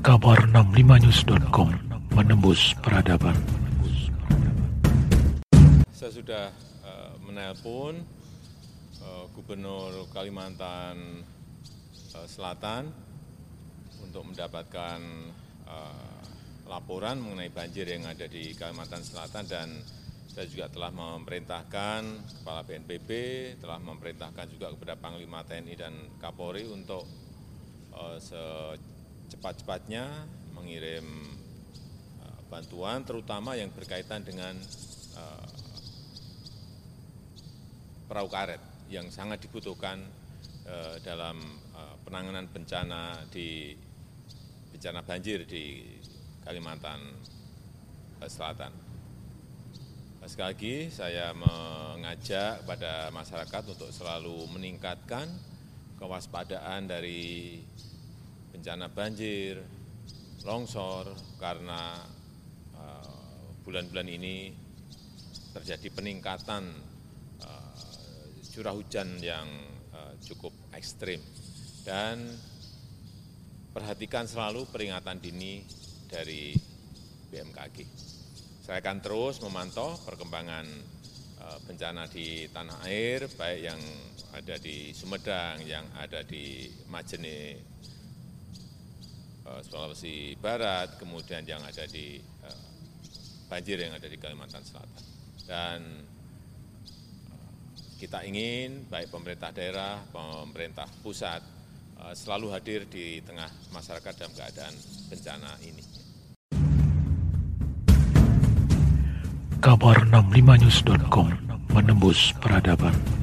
Kabar 65news.com menembus peradaban. Saya sudah uh, menelpon uh, Gubernur Kalimantan uh, Selatan untuk mendapatkan uh, laporan mengenai banjir yang ada di Kalimantan Selatan dan saya juga telah memerintahkan Kepala BNPB, telah memerintahkan juga kepada Panglima TNI dan Kapolri untuk uh, secepat-cepatnya mengirim uh, bantuan, terutama yang berkaitan dengan uh, perahu karet yang sangat dibutuhkan uh, dalam penanganan bencana di bencana banjir di Kalimantan Selatan. Sekali lagi saya mengajak kepada masyarakat untuk selalu meningkatkan kewaspadaan dari bencana banjir, longsor, karena bulan-bulan uh, ini terjadi peningkatan uh, curah hujan yang uh, cukup ekstrim. Dan perhatikan selalu peringatan dini dari BMKG. Saya akan terus memantau perkembangan bencana di tanah air, baik yang ada di Sumedang, yang ada di Majene, Sulawesi Barat, kemudian yang ada di banjir yang ada di Kalimantan Selatan. Dan kita ingin baik pemerintah daerah, pemerintah pusat selalu hadir di tengah masyarakat dalam keadaan bencana ini. Kabar 65news.com menembus peradaban.